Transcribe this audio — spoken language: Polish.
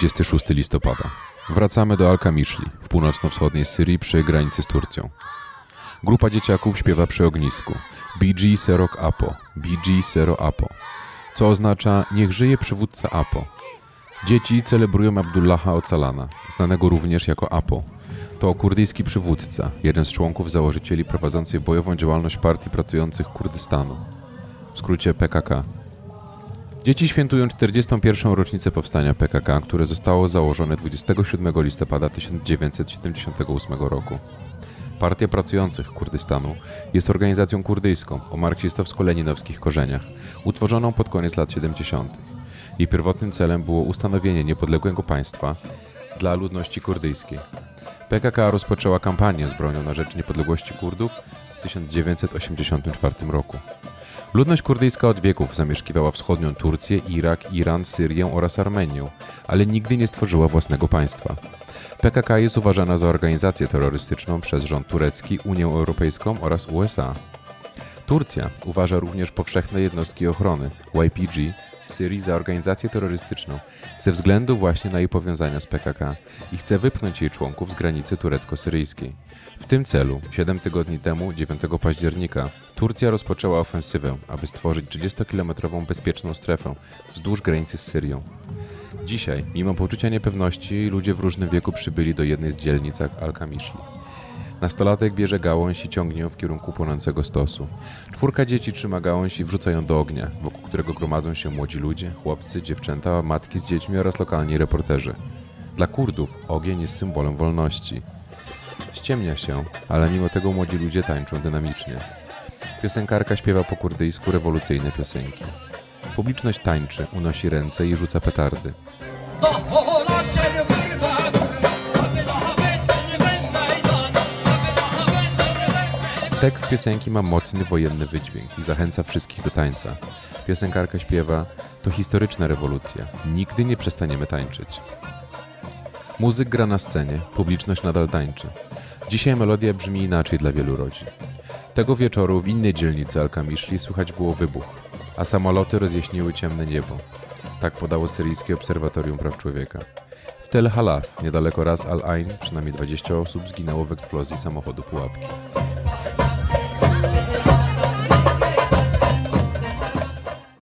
26 listopada. Wracamy do Al-Kamiszli w północno-wschodniej Syrii przy granicy z Turcją. Grupa dzieciaków śpiewa przy ognisku BG Serok Apo, BG Sero Apo, co oznacza niech żyje przywódca Apo. Dzieci celebrują Abdullaha Ocalana, znanego również jako Apo. To kurdyjski przywódca, jeden z członków założycieli prowadzącej bojową działalność Partii Pracujących Kurdystanu, w skrócie PKK. Dzieci świętują 41. rocznicę powstania PKK, które zostało założone 27 listopada 1978 roku. Partia Pracujących Kurdystanu jest organizacją kurdyjską o marksistowsko-leninowskich korzeniach, utworzoną pod koniec lat 70. Jej pierwotnym celem było ustanowienie niepodległego państwa dla ludności kurdyjskiej. PKK rozpoczęła kampanię z bronią na rzecz niepodległości Kurdów w 1984 roku. Ludność kurdyjska od wieków zamieszkiwała wschodnią Turcję, Irak, Iran, Syrię oraz Armenię, ale nigdy nie stworzyła własnego państwa. PKK jest uważana za organizację terrorystyczną przez rząd turecki, Unię Europejską oraz USA. Turcja uważa również powszechne jednostki ochrony YPG Syrii za organizację terrorystyczną ze względu właśnie na jej powiązania z PKK i chce wypchnąć jej członków z granicy turecko-syryjskiej. W tym celu, 7 tygodni temu, 9 października, Turcja rozpoczęła ofensywę, aby stworzyć 30-kilometrową bezpieczną strefę wzdłuż granicy z Syrią. Dzisiaj, mimo poczucia niepewności, ludzie w różnym wieku przybyli do jednej z dzielnic Al-Kamiszli. Nastolatek bierze gałąź i ciągnie ją w kierunku płonącego stosu. Czwórka dzieci trzyma gałąź i wrzuca ją do ognia, wokół którego gromadzą się młodzi ludzie, chłopcy, dziewczęta, matki z dziećmi oraz lokalni reporterzy. Dla Kurdów ogień jest symbolem wolności. Ściemnia się, ale mimo tego młodzi ludzie tańczą dynamicznie. Piosenkarka śpiewa po kurdyjsku rewolucyjne piosenki. Publiczność tańczy, unosi ręce i rzuca petardy. Tekst piosenki ma mocny wojenny wydźwięk i zachęca wszystkich do tańca. Piosenkarka śpiewa: To historyczna rewolucja. Nigdy nie przestaniemy tańczyć. Muzyk gra na scenie, publiczność nadal tańczy. Dzisiaj melodia brzmi inaczej dla wielu rodzin. Tego wieczoru w innej dzielnicy Al-Kamiszli słychać było wybuch, a samoloty rozjaśniły ciemne niebo. Tak podało syryjskie Obserwatorium Praw Człowieka. W Tel Halaf, niedaleko Ras Al Ain, przynajmniej 20 osób zginęło w eksplozji samochodu pułapki.